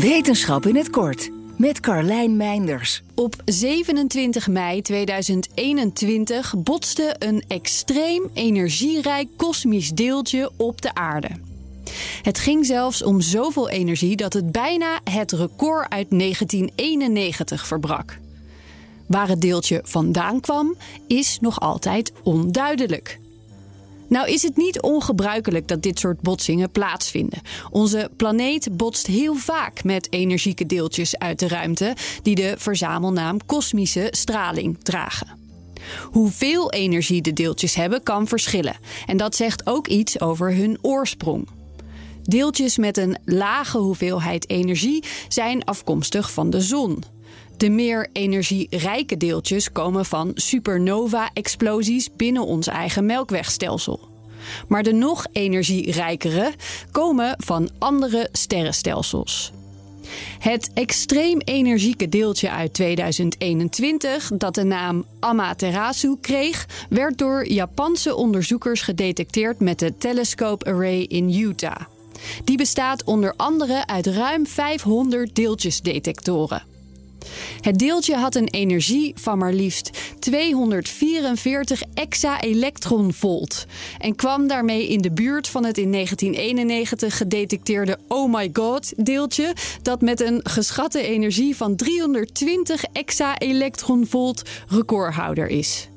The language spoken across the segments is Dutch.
Wetenschap in het kort met Carlijn Meinders. Op 27 mei 2021 botste een extreem energierijk kosmisch deeltje op de aarde. Het ging zelfs om zoveel energie dat het bijna het record uit 1991 verbrak. Waar het deeltje vandaan kwam, is nog altijd onduidelijk. Nou is het niet ongebruikelijk dat dit soort botsingen plaatsvinden. Onze planeet botst heel vaak met energieke deeltjes uit de ruimte die de verzamelnaam kosmische straling dragen. Hoeveel energie de deeltjes hebben kan verschillen en dat zegt ook iets over hun oorsprong. Deeltjes met een lage hoeveelheid energie zijn afkomstig van de zon. De meer energierijke deeltjes komen van supernova-explosies binnen ons eigen melkwegstelsel. Maar de nog energierijkere komen van andere sterrenstelsels. Het extreem energieke deeltje uit 2021, dat de naam Amaterasu kreeg, werd door Japanse onderzoekers gedetecteerd met de Telescope Array in Utah. Die bestaat onder andere uit ruim 500 deeltjesdetectoren. Het deeltje had een energie van maar liefst 244 exa-elektronvolt en kwam daarmee in de buurt van het in 1991 gedetecteerde Oh my god deeltje dat met een geschatte energie van 320 exa-elektronvolt recordhouder is.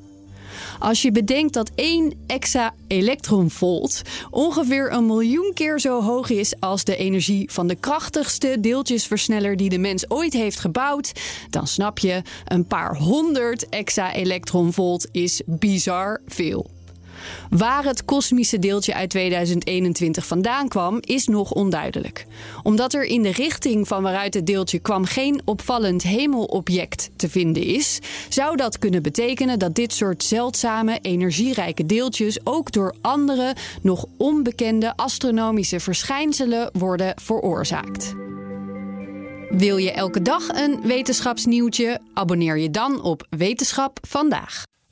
Als je bedenkt dat 1 exa-elektronvolt ongeveer een miljoen keer zo hoog is als de energie van de krachtigste deeltjesversneller die de mens ooit heeft gebouwd, dan snap je, een paar honderd exa-elektronvolt is bizar veel. Waar het kosmische deeltje uit 2021 vandaan kwam, is nog onduidelijk. Omdat er in de richting van waaruit het deeltje kwam geen opvallend hemelobject te vinden is, zou dat kunnen betekenen dat dit soort zeldzame, energierijke deeltjes ook door andere, nog onbekende astronomische verschijnselen worden veroorzaakt. Wil je elke dag een wetenschapsnieuwtje? Abonneer je dan op Wetenschap vandaag.